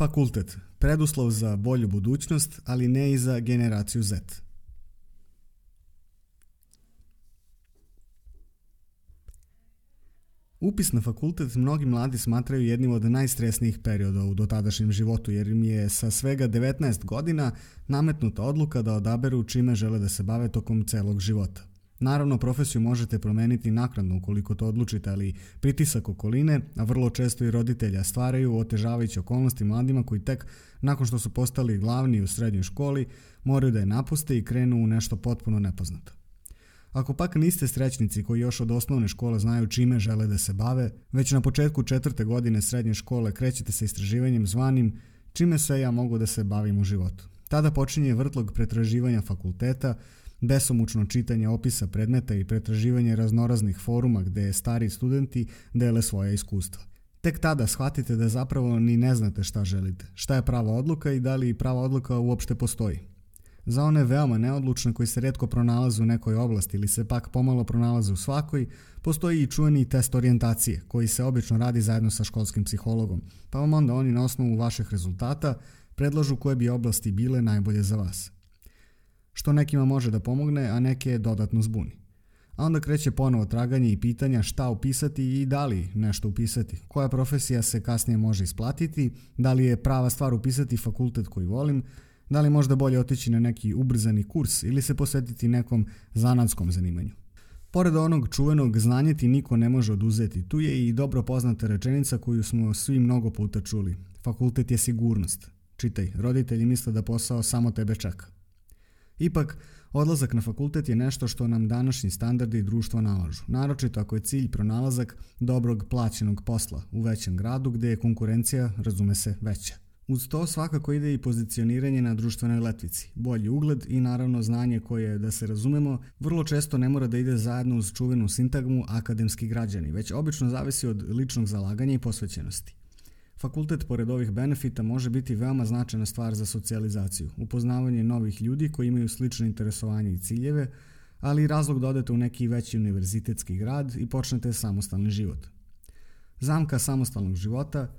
Fakultet. Preduslov za bolju budućnost, ali ne i za generaciju Z. Upis na fakultet mnogi mladi smatraju jednim od najstresnijih perioda u dotadašnjem životu jer im je sa svega 19 godina nametnuta odluka da odaberu čime žele da se bave tokom celog života. Naravno, profesiju možete promeniti naknadno ukoliko to odlučite, ali pritisak okoline, a vrlo često i roditelja, stvaraju otežavajuće okolnosti mladima koji tek nakon što su postali glavni u srednjoj školi moraju da je napuste i krenu u nešto potpuno nepoznato. Ako pak niste srećnici koji još od osnovne škole znaju čime žele da se bave, već na početku četvrte godine srednje škole krećete sa istraživanjem zvanim čime sve ja mogu da se bavim u životu. Tada počinje vrtlog pretraživanja fakulteta, besomučno čitanje opisa predmeta i pretraživanje raznoraznih foruma gde stari studenti dele svoje iskustva. Tek tada shvatite da zapravo ni ne znate šta želite, šta je prava odluka i da li prava odluka uopšte postoji. Za one veoma neodlučne koji se redko pronalaze u nekoj oblasti ili se pak pomalo pronalaze u svakoj, postoji i čuveni test orijentacije koji se obično radi zajedno sa školskim psihologom, pa vam onda oni na osnovu vaših rezultata predlažu koje bi oblasti bile najbolje za vas. Što nekima može da pomogne, a neke dodatno zbuni. A onda kreće ponovo traganje i pitanja šta upisati i da li nešto upisati, koja profesija se kasnije može isplatiti, da li je prava stvar upisati fakultet koji volim, Da li možda bolje otići na neki ubrzani kurs ili se posvetiti nekom zanatskom zanimanju? Pored onog čuvenog znanje ti niko ne može oduzeti, tu je i dobro poznata rečenica koju smo svi mnogo puta čuli. Fakultet je sigurnost. Čitaj, roditelji misle da posao samo tebe čeka. Ipak, odlazak na fakultet je nešto što nam današnji standardi i društvo nalažu, naročito ako je cilj pronalazak dobrog plaćenog posla u većem gradu gde je konkurencija, razume se, veća. Uz to svakako ide i pozicioniranje na društvenoj letvici, bolji ugled i naravno znanje koje, da se razumemo, vrlo često ne mora da ide zajedno uz čuvenu sintagmu akademski građani, već obično zavisi od ličnog zalaganja i posvećenosti. Fakultet, pored ovih benefita, može biti veoma značajna stvar za socijalizaciju, upoznavanje novih ljudi koji imaju slične interesovanje i ciljeve, ali i razlog da odete u neki veći univerzitetski grad i počnete samostalni život. Zamka samostalnog života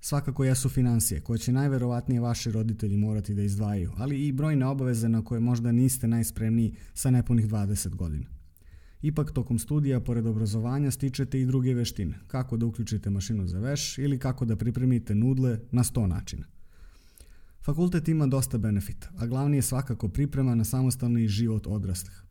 svakako jesu financije, koje će najverovatnije vaši roditelji morati da izdvajaju, ali i brojne obaveze na koje možda niste najspremniji sa nepunih 20 godina. Ipak tokom studija, pored obrazovanja, stičete i druge veštine, kako da uključite mašinu za veš ili kako da pripremite nudle na 100 načina. Fakultet ima dosta benefita, a glavni je svakako priprema na samostalni život odraslih.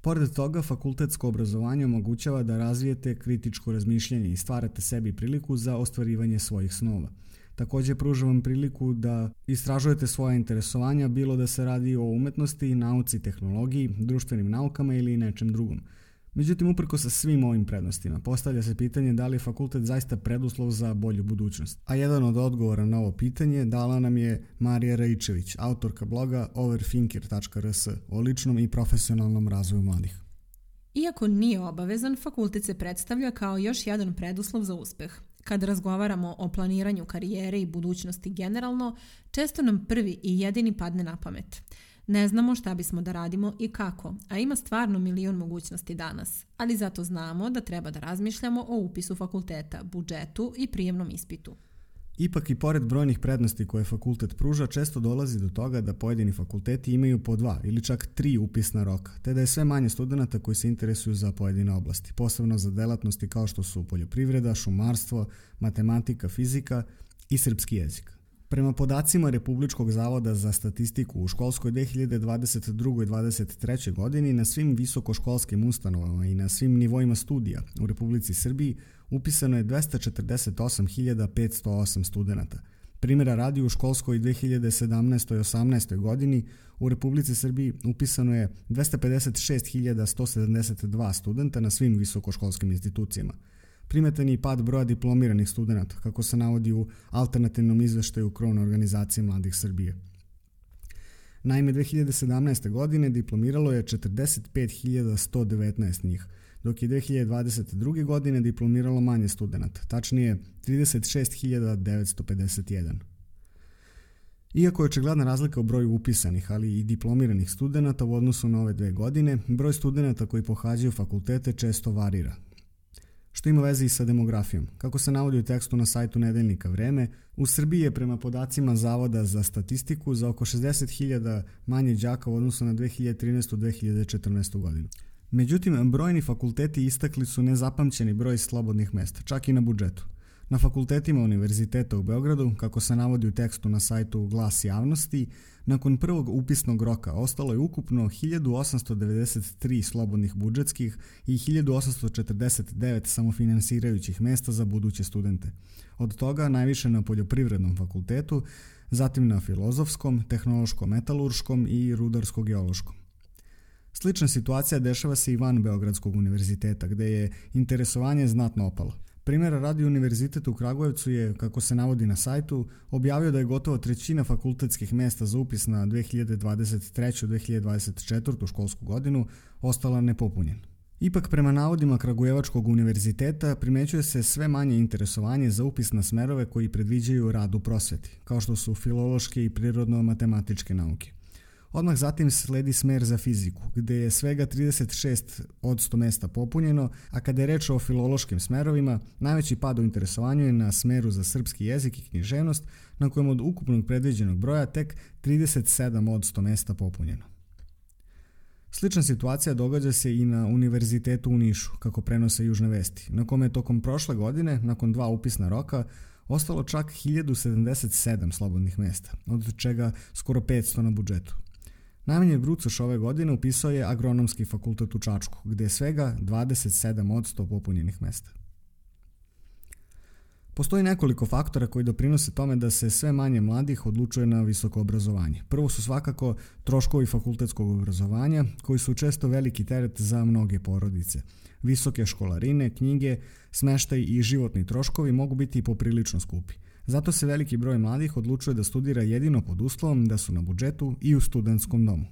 Pored toga, fakultetsko obrazovanje omogućava da razvijete kritičko razmišljanje i stvarate sebi priliku za ostvarivanje svojih snova. Takođe pruža vam priliku da istražujete svoje interesovanja, bilo da se radi o umetnosti, nauci, tehnologiji, društvenim naukama ili nečem drugom – Međutim, uprko sa svim ovim prednostima, postavlja se pitanje da li je fakultet zaista preduslov za bolju budućnost. A jedan od odgovora na ovo pitanje dala nam je Marija Raičević, autorka bloga overthinker.rs o ličnom i profesionalnom razvoju mladih. Iako nije obavezan, fakultet se predstavlja kao još jedan preduslov za uspeh. Kad razgovaramo o planiranju karijere i budućnosti generalno, često nam prvi i jedini padne na pamet – Ne znamo šta bismo da radimo i kako, a ima stvarno milion mogućnosti danas, ali zato znamo da treba da razmišljamo o upisu fakulteta, budžetu i prijemnom ispitu. Ipak i pored brojnih prednosti koje fakultet pruža, često dolazi do toga da pojedini fakulteti imaju po dva ili čak tri upisna roka, te da je sve manje studenta koji se interesuju za pojedine oblasti, posebno za delatnosti kao što su poljoprivreda, šumarstvo, matematika, fizika i srpski jezik. Prema podacima Republičkog zavoda za statistiku u školskoj 2022. i 2023. godini na svim visokoškolskim ustanovama i na svim nivoima studija u Republici Srbiji upisano je 248.508 studenta. Primjera radi u školskoj 2017. i 18. godini u Republici Srbiji upisano je 256.172 studenta na svim visokoškolskim institucijama – Primetan je i pad broja diplomiranih studenta, kako se navodi u alternativnom izveštaju krovne organizacije Mladih Srbije. Naime, 2017. godine diplomiralo je 45.119 njih, dok je 2022. godine diplomiralo manje studenta, tačnije 36.951. Iako je očigledna razlika u broju upisanih, ali i diplomiranih studenta u odnosu na ove dve godine, broj studenta koji pohađaju fakultete često varira, što ima veze i sa demografijom. Kako se navodi u tekstu na sajtu Nedeljnika Vreme, u Srbiji je prema podacima Zavoda za statistiku za oko 60.000 manje đaka u odnosu na 2013-2014 godinu. Međutim, brojni fakulteti istakli su nezapamćeni broj slobodnih mesta, čak i na budžetu. Na fakultetima Univerziteta u Beogradu, kako se navodi u tekstu na sajtu Glas javnosti, nakon prvog upisnog roka ostalo je ukupno 1893 slobodnih budžetskih i 1849 samofinansirajućih mesta za buduće studente. Od toga najviše na Poljoprivrednom fakultetu, zatim na Filozofskom, Tehnološko-metalurškom i Rudarsko-geološkom. Slična situacija dešava se i van Beogradskog univerziteta, gde je interesovanje znatno opalo. Primjera radi Univerzitet u Kragujevcu je, kako se navodi na sajtu, objavio da je gotovo trećina fakultetskih mesta za upis na 2023-2024. školsku godinu ostala nepopunjena. Ipak prema navodima Kragujevačkog univerziteta primećuje se sve manje interesovanje za upis na smerove koji predviđaju rad u prosveti, kao što su filološke i prirodno-matematičke nauke. Odmah zatim sledi smer za fiziku, gde je svega 36 od 100 mesta popunjeno, a kada je reč o filološkim smerovima, najveći pad u interesovanju je na smeru za srpski jezik i književnost, na kojem od ukupnog predviđenog broja tek 37 od 100 mesta popunjeno. Slična situacija događa se i na Univerzitetu u Nišu, kako prenose južne vesti, na kome je tokom prošle godine, nakon dva upisna roka, ostalo čak 1077 slobodnih mesta, od čega skoro 500 na budžetu. Najmanje brucoš ove godine upisao je agronomski fakultet u Čačku, gde je svega 27 od 100 popunjenih mesta. Postoji nekoliko faktora koji doprinose tome da se sve manje mladih odlučuje na visoko obrazovanje. Prvo su svakako troškovi fakultetskog obrazovanja, koji su često veliki teret za mnoge porodice. Visoke školarine, knjige, smeštaj i životni troškovi mogu biti poprilično skupi. Zato se veliki broj mladih odlučuje da studira jedino pod uslovom da su na budžetu i u studentskom domu.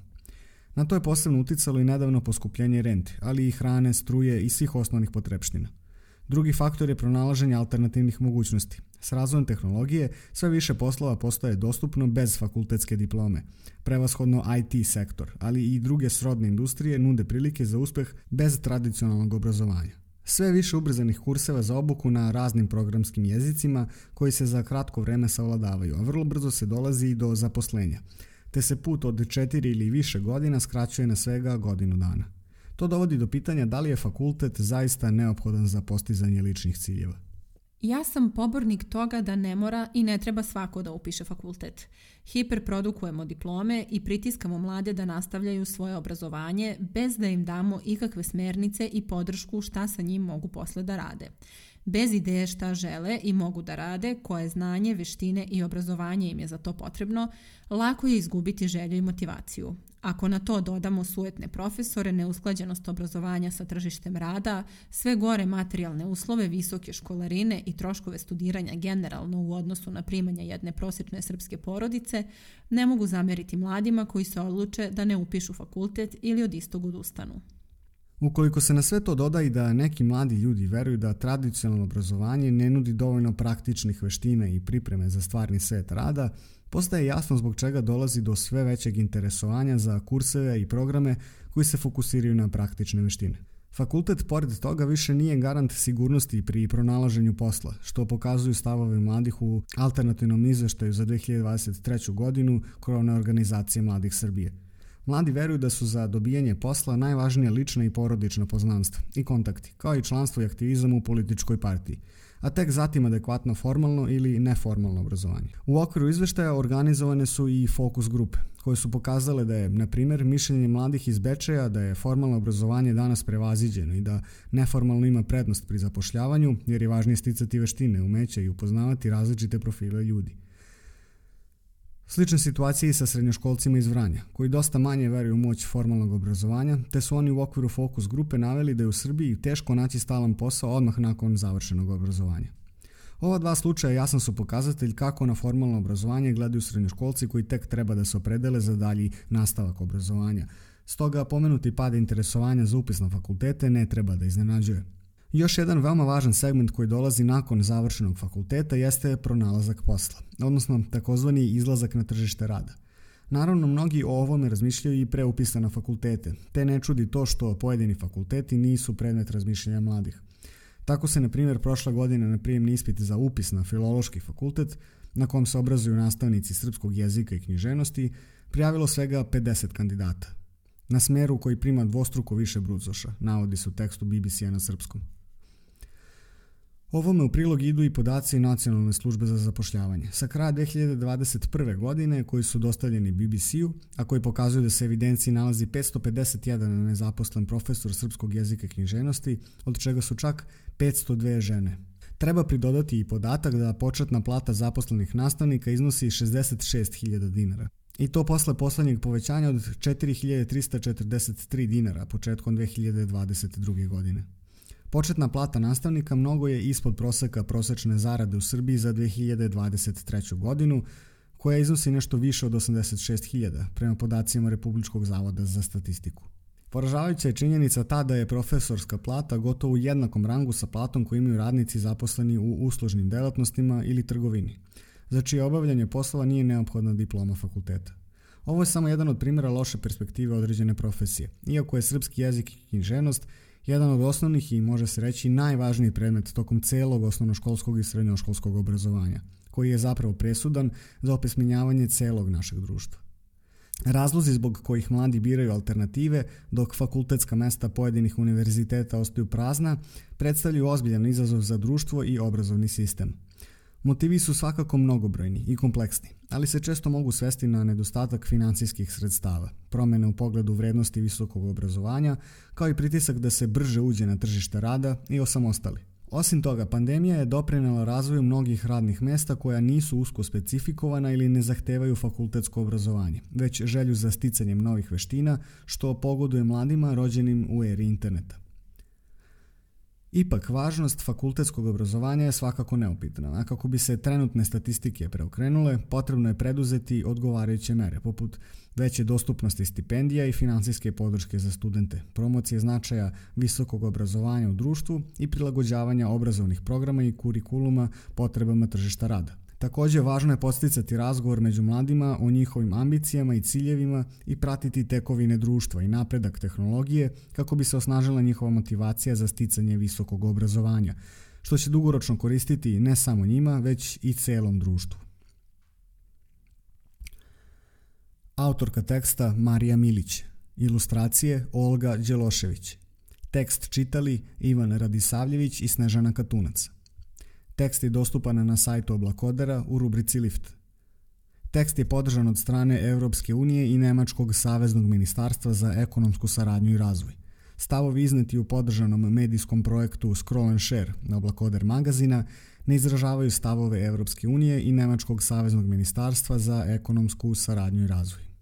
Na to je posebno uticalo i nedavno poskupljenje rente, ali i hrane, struje i svih osnovnih potrepština. Drugi faktor je pronalaženje alternativnih mogućnosti. S razvojem tehnologije sve više poslova postaje dostupno bez fakultetske diplome. Prevashodno IT sektor, ali i druge srodne industrije nude prilike za uspeh bez tradicionalnog obrazovanja. Sve više ubrzanih kurseva za obuku na raznim programskim jezicima koji se za kratko vreme savladavaju, a vrlo brzo se dolazi i do zaposlenja, te se put od četiri ili više godina skraćuje na svega godinu dana. To dovodi do pitanja da li je fakultet zaista neophodan za postizanje ličnih ciljeva. Ja sam pobornik toga da ne mora i ne treba svako da upiše fakultet. Hiperprodukujemo diplome i pritiskamo mlade da nastavljaju svoje obrazovanje bez da im damo ikakve smernice i podršku šta sa njim mogu posle da rade. Bez ideje šta žele i mogu da rade, koje znanje, veštine i obrazovanje im je za to potrebno, lako je izgubiti želju i motivaciju. Ako na to dodamo sujetne profesore, neusklađenost obrazovanja sa tržištem rada, sve gore materijalne uslove, visoke školarine i troškove studiranja generalno u odnosu na primanja jedne prosječne srpske porodice, ne mogu zameriti mladima koji se odluče da ne upišu fakultet ili od istog odustanu. Ukoliko se na sve to doda i da neki mladi ljudi veruju da tradicionalno obrazovanje ne nudi dovoljno praktičnih veština i pripreme za stvarni svet rada, postaje jasno zbog čega dolazi do sve većeg interesovanja za kurseve i programe koji se fokusiraju na praktične veštine. Fakultet, pored toga, više nije garant sigurnosti pri pronalaženju posla, što pokazuju stavove mladih u alternativnom izveštaju za 2023. godinu Korona organizacije Mladih Srbije. Mladi veruju da su za dobijanje posla najvažnije lična i porodična poznanstva i kontakti, kao i članstvo i aktivizam u političkoj partiji – a tek zatim adekvatno formalno ili neformalno obrazovanje. U okviru izveštaja organizovane su i fokus grupe, koje su pokazale da je, na primjer, mišljenje mladih iz Bečeja da je formalno obrazovanje danas prevaziđeno i da neformalno ima prednost pri zapošljavanju, jer je važnije sticati veštine, umeća i upoznavati različite profile ljudi. Slična situacija i sa srednjoškolcima iz Vranja, koji dosta manje veruju u moć formalnog obrazovanja, te su oni u okviru fokus grupe naveli da je u Srbiji teško naći stalan posao odmah nakon završenog obrazovanja. Ova dva slučaja jasan su pokazatelj kako na formalno obrazovanje gledaju srednjoškolci koji tek treba da se opredele za dalji nastavak obrazovanja. Stoga pomenuti pad interesovanja za upis na fakultete ne treba da iznenađuje. Još jedan veoma važan segment koji dolazi nakon završenog fakulteta jeste pronalazak posla, odnosno takozvani izlazak na tržište rada. Naravno, mnogi o ovome razmišljaju i pre upisa na fakultete, te ne čudi to što pojedini fakulteti nisu predmet razmišljanja mladih. Tako se, na primjer, prošle godine na prijemni ispit za upis na Filološki fakultet, na kom se obrazuju nastavnici srpskog jezika i književnosti, prijavilo svega 50 kandidata. Na smeru koji prima dvostruko više brucoša, navodi se u tekstu BBC-a na srpskom. Ovome u prilog idu i podaci Nacionalne službe za zapošljavanje. Sa kraja 2021. godine koji su dostavljeni BBC-u, a koji pokazuju da se evidenciji nalazi 551 nezaposlen profesor srpskog jezika i književnosti, od čega su čak 502 žene. Treba pridodati i podatak da početna plata zaposlenih nastavnika iznosi 66.000 dinara. I to posle poslednjeg povećanja od 4343 dinara početkom 2022. godine. Početna plata nastavnika mnogo je ispod proseka prosečne zarade u Srbiji za 2023. godinu, koja iznosi nešto više od 86.000 prema podacima Republičkog zavoda za statistiku. Poražavajuća je činjenica ta da je profesorska plata gotovo u jednakom rangu sa platom koju imaju radnici zaposleni u uslužnim delatnostima ili trgovini, za čije obavljanje poslova nije neophodna diploma fakulteta. Ovo je samo jedan od primjera loše perspektive određene profesije, iako je srpski jezik i književnost jedan od osnovnih i može se reći najvažniji predmet tokom celog osnovnoškolskog i srednjoškolskog obrazovanja, koji je zapravo presudan za opesminjavanje celog našeg društva. Razlozi zbog kojih mladi biraju alternative, dok fakultetska mesta pojedinih univerziteta ostaju prazna, predstavljaju ozbiljan izazov za društvo i obrazovni sistem – Motivi su svakako mnogobrojni i kompleksni, ali se često mogu svesti na nedostatak financijskih sredstava, promene u pogledu vrednosti visokog obrazovanja, kao i pritisak da se brže uđe na tržište rada i osamostali. Osim toga, pandemija je doprinela razvoju mnogih radnih mesta koja nisu usko specifikovana ili ne zahtevaju fakultetsko obrazovanje, već želju za sticanjem novih veština, što pogoduje mladima rođenim u eri interneta. Ipak, važnost fakultetskog obrazovanja je svakako neupitna, a kako bi se trenutne statistike preokrenule, potrebno je preduzeti odgovarajuće mere, poput veće dostupnosti stipendija i finansijske podrške za studente, promocije značaja visokog obrazovanja u društvu i prilagođavanja obrazovnih programa i kurikuluma potrebama tržišta rada. Takođe, važno je posticati razgovor među mladima o njihovim ambicijama i ciljevima i pratiti tekovine društva i napredak tehnologije kako bi se osnažila njihova motivacija za sticanje visokog obrazovanja, što će dugoročno koristiti ne samo njima, već i celom društvu. Autorka teksta Marija Milić, ilustracije Olga Đelošević, tekst čitali Ivan Radisavljević i Snežana Katunac. Tekst je dostupan na sajtu Oblakodera u rubrici Lift. Tekst je podržan od strane Evropske unije i Nemačkog saveznog ministarstva za ekonomsku saradnju i razvoj. Stavovi izneti u podržanom medijskom projektu Scroll and Share na Oblakoder magazina ne izražavaju stavove Evropske unije i Nemačkog saveznog ministarstva za ekonomsku saradnju i razvoj.